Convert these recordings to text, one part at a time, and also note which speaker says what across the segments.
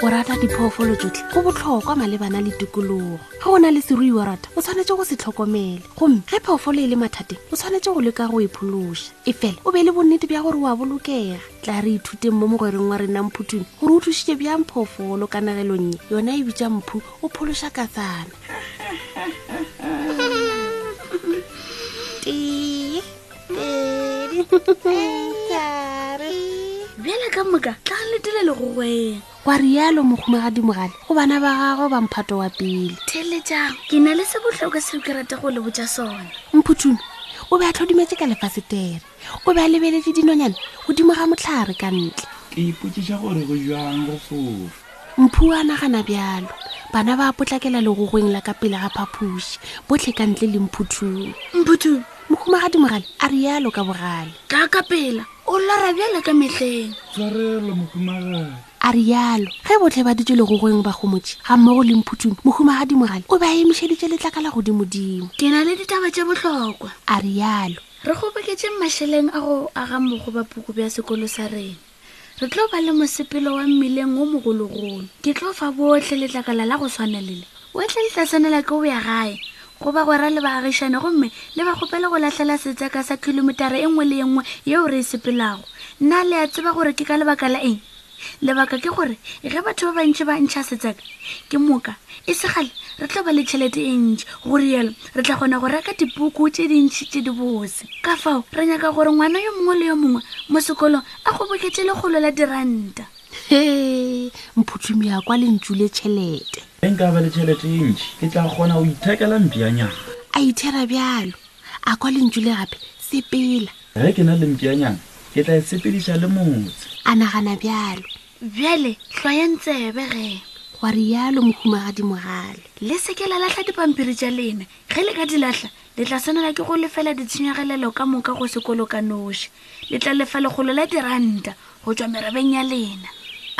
Speaker 1: go
Speaker 2: rata diphoofolo tsotlhe go botlhokwa malebana le tikologo ge o na le serui wa rata o tshwanetse go se tlhokomele gomme ge phoofolo e le mathateng o tshwanetse go leka go e phološa e fela o be le bonnete bja gore o a bolokega tla re ithuteng mo mogwereng wa renang phuthune gore o thušitše bjang phoofolo ka nagelong ye yona e bitša mphu o phološa kathana tee pedi tare
Speaker 3: bjale ka moka tla letile legogweng
Speaker 2: wa rialo mogomagadigmogale go bana ba gagwe ba mphato wa pele
Speaker 3: theletšang ke na le se botlhokwa seo ke rata go le botsa sone
Speaker 2: mphuthuno o be a tlhodimetse ka lefasetere o be a lebeletše dinonyane godimo ga motlhare ka ntle
Speaker 4: ke ipotsiša gore go jwang go fofa
Speaker 2: mphu a nagana bjalo bana ba potlakela legogweng la ka pele ga phaphuši botlhe ka ntle le mphuthung
Speaker 3: mputhu
Speaker 2: mohumagadi mogale a rialo ka bogale
Speaker 3: tla ka pela o lora bjale ka mehleng
Speaker 4: tshwarelo mohumagadi
Speaker 2: a rialo ge botlhe ba ditše legogweng ba gomotše ga mmogo le mphuthung mohumagadi mogale o be a emišeditše letlakala godimodimo
Speaker 3: ke na le ditaba tše bohlokwa
Speaker 2: a rialo
Speaker 3: Re kgoboketšeng mašeleng a go aga mogobapuku bja sekolo sa rena. Re tlo ba le mosepelo wa mmileng wo mogologolo. Ke tlo fa bohle letlakala la go swana le le. Bohle le tla swanela ke go ya gae, go bagwera le baagišani gomme le ba kgopele go lahlela setseka sa khilomitara e nngwe le e nngwe yeo re e sepelago. Na le a tseba gore ke ka lebaka la eng? Lebaka ke gore ge batho ba bantši ba ntšha setseka, ke moka e se kgale re tlo ba le tšhelete e ntši. Go rialo re tla kgona go reka dipuku tše dintši tše dibotse. Ka fao re nyaka gore ngwana yo mongwe le yo mongwe mo sekolong a kgoboketše lekgolo la diranta.
Speaker 2: Hee! Mphutumi a kwa lentšu le tšhelete.
Speaker 4: Ge nka ba le tšhelete e ntši, ke tla kgona go ithekela mpšanyana.
Speaker 2: A ithera bjalo. a kwa lentšu le gape sepela
Speaker 4: ge ke na le mpeanyana ke tla e sepediša le motse
Speaker 2: a nagana bjalo
Speaker 3: bjale hlwayeng tsebe ge
Speaker 2: gwa rialo mohumagadi mogale
Speaker 3: le seke la lahla dipampiri tša lena ge le ka di lahla le tla swanela ke go lefela ditshenyagelelo ka moka go sekolo ka noši le tla lefa legolo la diranta go tšwa merabeng ya lena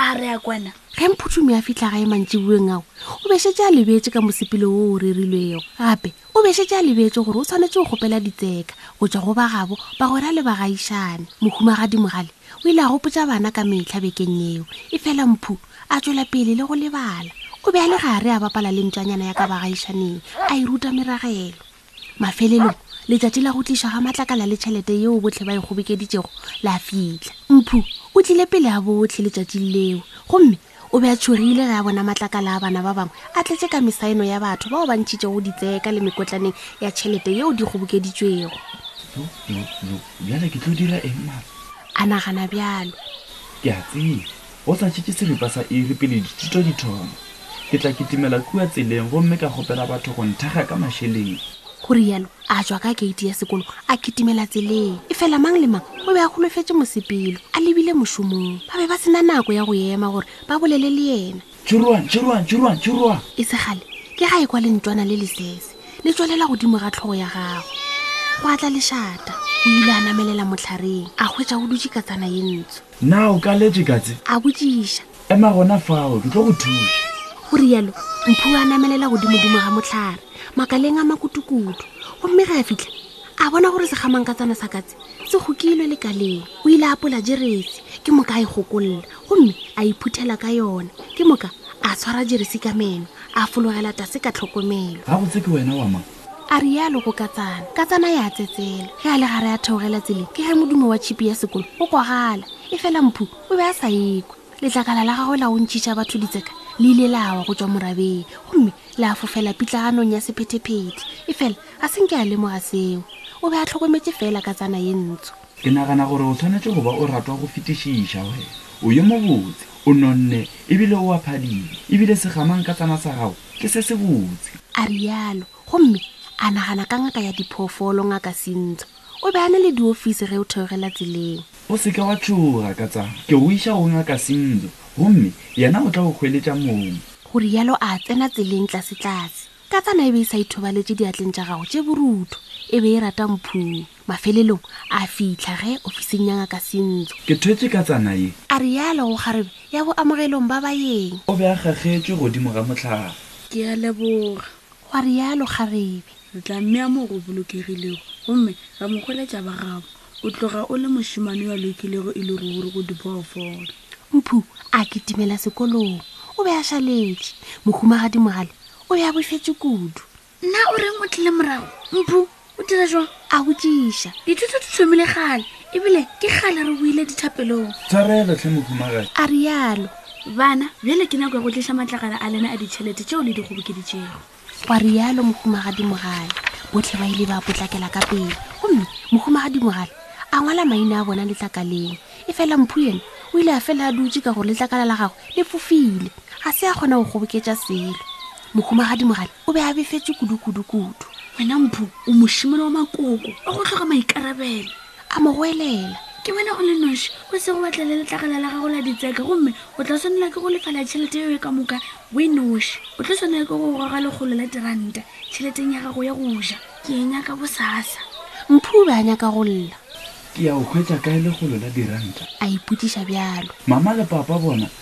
Speaker 3: a re a kwana
Speaker 2: ge mphuthume a fitlha gae mantšibueng ao o bešetše a lebetše ka mosepelo wo o rerilwego gape o be šetše a lebetše gore o swanetše go kgopela ditseka go tšwa go bagabo bagwera le bagaišane mohumagadi mogale o ile a gopotša bana ka metlha bekeng yeo e fela mphu a tšwela pele le go lebala o be a le gare a bapala le ntšanyana ya ka bagaišaneng a e ruta meragelo mafelelong letšatši la go tlišwa ga matlakala le tšhelete yeo botlhe ba e kgobekeditšego la fitlha mphu o tlile pele a botlhe letšatšing leo gomme o be a tšhogile ge a bona matlakala a bana ba bangwe a tletše ka mesaeno ya batho bao ba ntšhitšego go ditseka le mekotlaneng ya tšhelete yeo di kgobokeditšwego
Speaker 4: bjale ke tlo dira eng mara
Speaker 2: a nagana bjalo
Speaker 4: ke a tsee go sa tšhitše seripa sa iri pele dithuto di thoma ke tla kitimela kua tseleng gomme ka kgopela batho go nthekga ka mašeleng
Speaker 2: go rialo a jwa ka keiti ya sekolo a kitimela tseleng e fela mang le mang o be a golofetse mosepelo a lebile mošomong ba be ba sena nako ya go ema gore ba bolele le yena
Speaker 4: tšurwang tšurwang tšurwang tšurwang
Speaker 2: e segale ke ga e kwa lentwana le lesese le tswalela godimo ga tlhogo ya gago go atla lešata o ile a namelela motlhareng a hwetša o dutše ka tsana ye ntsho
Speaker 4: Na o kaletše, Katse?
Speaker 2: a botšiša.
Speaker 4: Ema gona fao, ke tlo go thuša.
Speaker 2: go rialo mphu a namelela godimodimo ga motlhare makaleng a makutukutu gomme ge a fitlha a bona gore segamang ka tsana sa katse se gokilwe lekaleng o ile a apola jeresi ke moka a e gokolla gomme a iphuthela ka yona ke moka a tshwara jeresi ka meno a fologela tase ka tlhokomelo
Speaker 4: ga botse ke wena wa mang
Speaker 2: a rialo go katsana katsana ya tsetsela ge a le gare a theogela tseleng ke ge modumo wa tšhipi ya sekolo o kwagala e fela mphu o be a sa ekwe letlakala la gagwe la go ntšhitša batho ditseka le ile lawa go tswa morabeng gomme la fofela pitlaganong ya sephetephete e fela a senke a lemoga seo o be a tlhokometše fela katsana ye ntsho
Speaker 4: Ke nagana gore o swanetše go ba o ratwa go fetišiša. Wena o yo mobotse, o nonne e bile o a phadima, e bile segamangkatsana sa gago ke se sebotse.
Speaker 2: A realo gomme a nagana ka ngaka ya diphoofolo, Ngaka Sintso. O be a na le diofisi ge o theogela tseleng.
Speaker 4: O se ke wa tšhoga, ka tsana. Ke go iša go Ngaka Sintso gomme yena o tla go hweletša mong.
Speaker 2: Go realo a tsena tseleng tlasetlase. Katsana e be e sa ithobaletše diatleng tša gago tše borutho, e be e rata mphuu. mafelelong a fitlha ge ofising ya ngaka sintso
Speaker 4: Ke thwetše ka tsana ye.
Speaker 2: a realo go kgarebe ya boamogelong ba baeng
Speaker 4: O be a kgakgetšwe godimo ga mohlaba.
Speaker 3: Ke a leboga.
Speaker 2: gwa realo kgarebe.
Speaker 3: Re tla mmea mo go bolokegilego gomme ra mo goletša ba gabo. O tloga o le mošemane yo a lokilego e le ruri go diphoofolo.
Speaker 2: Mphu a kitimela sekolong. O be a šaletše. Mohumagadi Mogale o be a bofetše kudu.
Speaker 3: nna o reng o tlile morago mpu o dira jwang
Speaker 2: a botšiša
Speaker 3: dithuto di thomile gale ebile ke gale re boile dithapelong
Speaker 4: tshwarelo tlhe mohumagadi
Speaker 2: a rialo
Speaker 3: bana bjale ke nako ya go tliša matlakala a lena a ditšhelete tšeo le di gobokeditšego
Speaker 2: gwa rialo mohumagadimogale botlhe ba ile ba potlakela ka pele gomme mohumagadimogale a ngwala maina a bona letlakaleng e fela mphu yena o ile a fela a dutše ka gore letlakala la gagwe le fofile ga se a kgona go kgoboketša selo mohumagadimogale o be a befetše kudu-kudu-kudu
Speaker 3: wena mpho o mošimane wa makoko wa go tlhoga maikarabelo
Speaker 2: a mo goelela
Speaker 3: ke wena o le noši o se go batla le letlagala la gago la ditseka gomme o tla swanela ke go lefala tšhelete eo e ka moka o e noši o tla swanela ke go goga lekgolo la diranta tšheleteng ya gago ya go ja ke e nyaka bosasa
Speaker 2: mpho o be a nyaka go lla
Speaker 4: ke ya o hwetša kae lekgolo la diranta
Speaker 2: a ipotsiša bjalo
Speaker 4: mama le papa bona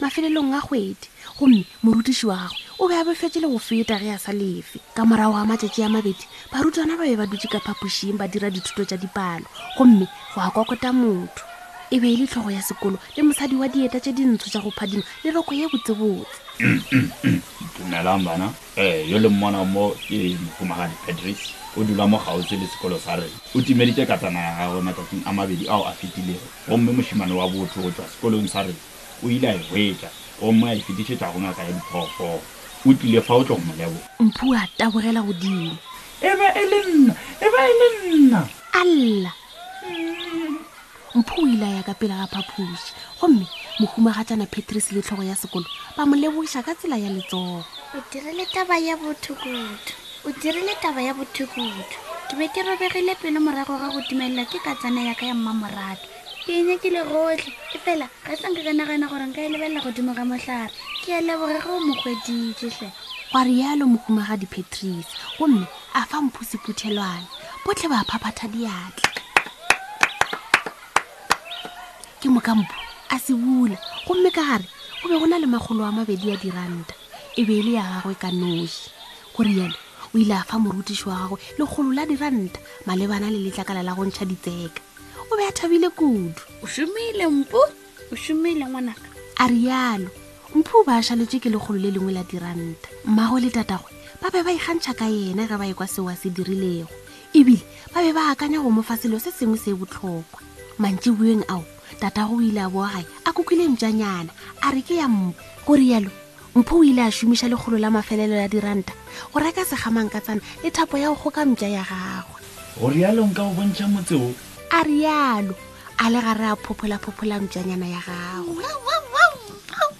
Speaker 2: mafelelong a kgwedi gomme morutiši wa gagwe o be a bofetše le go feta ge a sa lefe ka morago ga matšatši a mabedi barutwana ba be ba dutše ka phapošing ba dira dithuto tša dipalo gomme go a kokota motho e be e le tlhogo ya sekolo le mosadi wa dieta tše dintsho tša go phadima le roko ye botsebotse
Speaker 5: dumelang bana um yo le mmona mo ke mohumagadi patrice o dula mo kgauswi le sekolo sa rena o timeditše katsana ya gagwe matsatsing a mabedi ao a fetilego gomme mošimane wa botho go tswa sekolong sa rena O ile a e hwetša gomme a e fetišetša go ngaka ya diphoofolo. O tlile fa o tlo go mo leboga.
Speaker 2: Mpu a tabogela godimo.
Speaker 4: E be e le nna! E be e le nna!
Speaker 2: A lla. Mpu o ile a ya ka pele ga phaphuši gomme mohumagatšana Patrice le tlhogo ya sekolo ba mo lebogiša ka tsela ya letsogo.
Speaker 6: O dirile taba ya botho kudu. O dirile taba ya botho kudu. Ke be ke robegile pelo morago ga go dumelela ke katsana ya ka ya mmamoratwa. ke e nyakile gohle e fela ga se nka ka nagana gore nka e lebelela godimo ga mohlare ke a leboge ge o mo hweditše hle
Speaker 2: gwa rialo mohumagadi patrice gomme a fa mpho sephuthelwane botlhe ba phaphatha diatla ke moka mpho a se bula gomme ka gare go be go na le makgolo a mabedi ya diranta e be e le ya gagwe ka noši go rialo o ile a fa morutiši wa gagwe lekgolo la diranta malebana le letlakala la go ntšha ditseka o be a thabile kudu
Speaker 3: o šomile mpo o šomile ngwanaka
Speaker 2: a rialo mpho o ba a šaletše ke lekgolo le lengwe la diranta mmago le tatagwe ba be ba ikgantšha ka yena ge ba ekwa seo a se dirilego ebile ba be ba akanya go mo fa selo se sengwe se botlhokwa mantšiboeng ao tatago o ile a boa gae a kokwile ntšanyana a re ke ya mpo go rialo Mpho o ile a šomiša lekgolo la mafelelo la diranta go reka segamankatsana le thapo ya go kgoka mpša ya gagwe.
Speaker 4: Go rialo nka go bontšha motse o.
Speaker 2: A rialo a le ga re a phopholaphophola mpšanyana ya gagwe.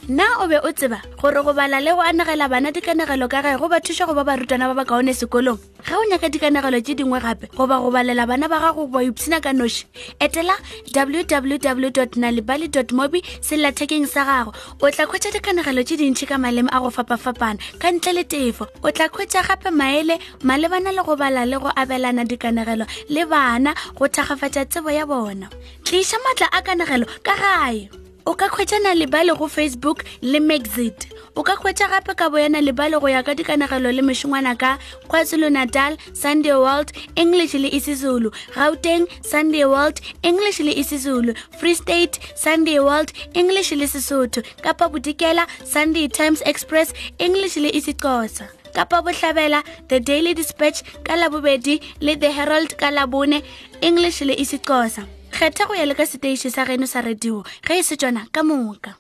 Speaker 3: Na o be o tseba gore go bala le go anegela bana dikanegelo ka ge go ba thuša go ba barutwana ba bakaone sekolong? ge o nyaka dikanegelo tše dingwe gape goba go balela bana ba gago ba ipshina ka noši etela www nalibali mobi sellathekeng sa gago o tla khwetša dikanegelo tše dintšhi ka maleme a go fapafapana ka ntle le tefo o tla khwetša gape maele malebana le go bala le go abelana dikanegelo le bana go thakgafatša tsebo ya bona tliša maatla a kanegelo ka gae o ka kgwetša na lebale go facebook le maxit o ka kgwetša gape ka boyana lebale go ya ka dikanagelo le mešongwana ka kwazulu natal sunday world english le isizulu gauteng sunday world english le isizulu free state sunday world english le sesotho kapa bodikela sunday times express english le isixhosa kapa bohlabela the daily dispatch ka labobedi le the herald ka labone english le isixhosa kgetha go ya le ka seteiši sa geno sa radio ge e se tšona ka moka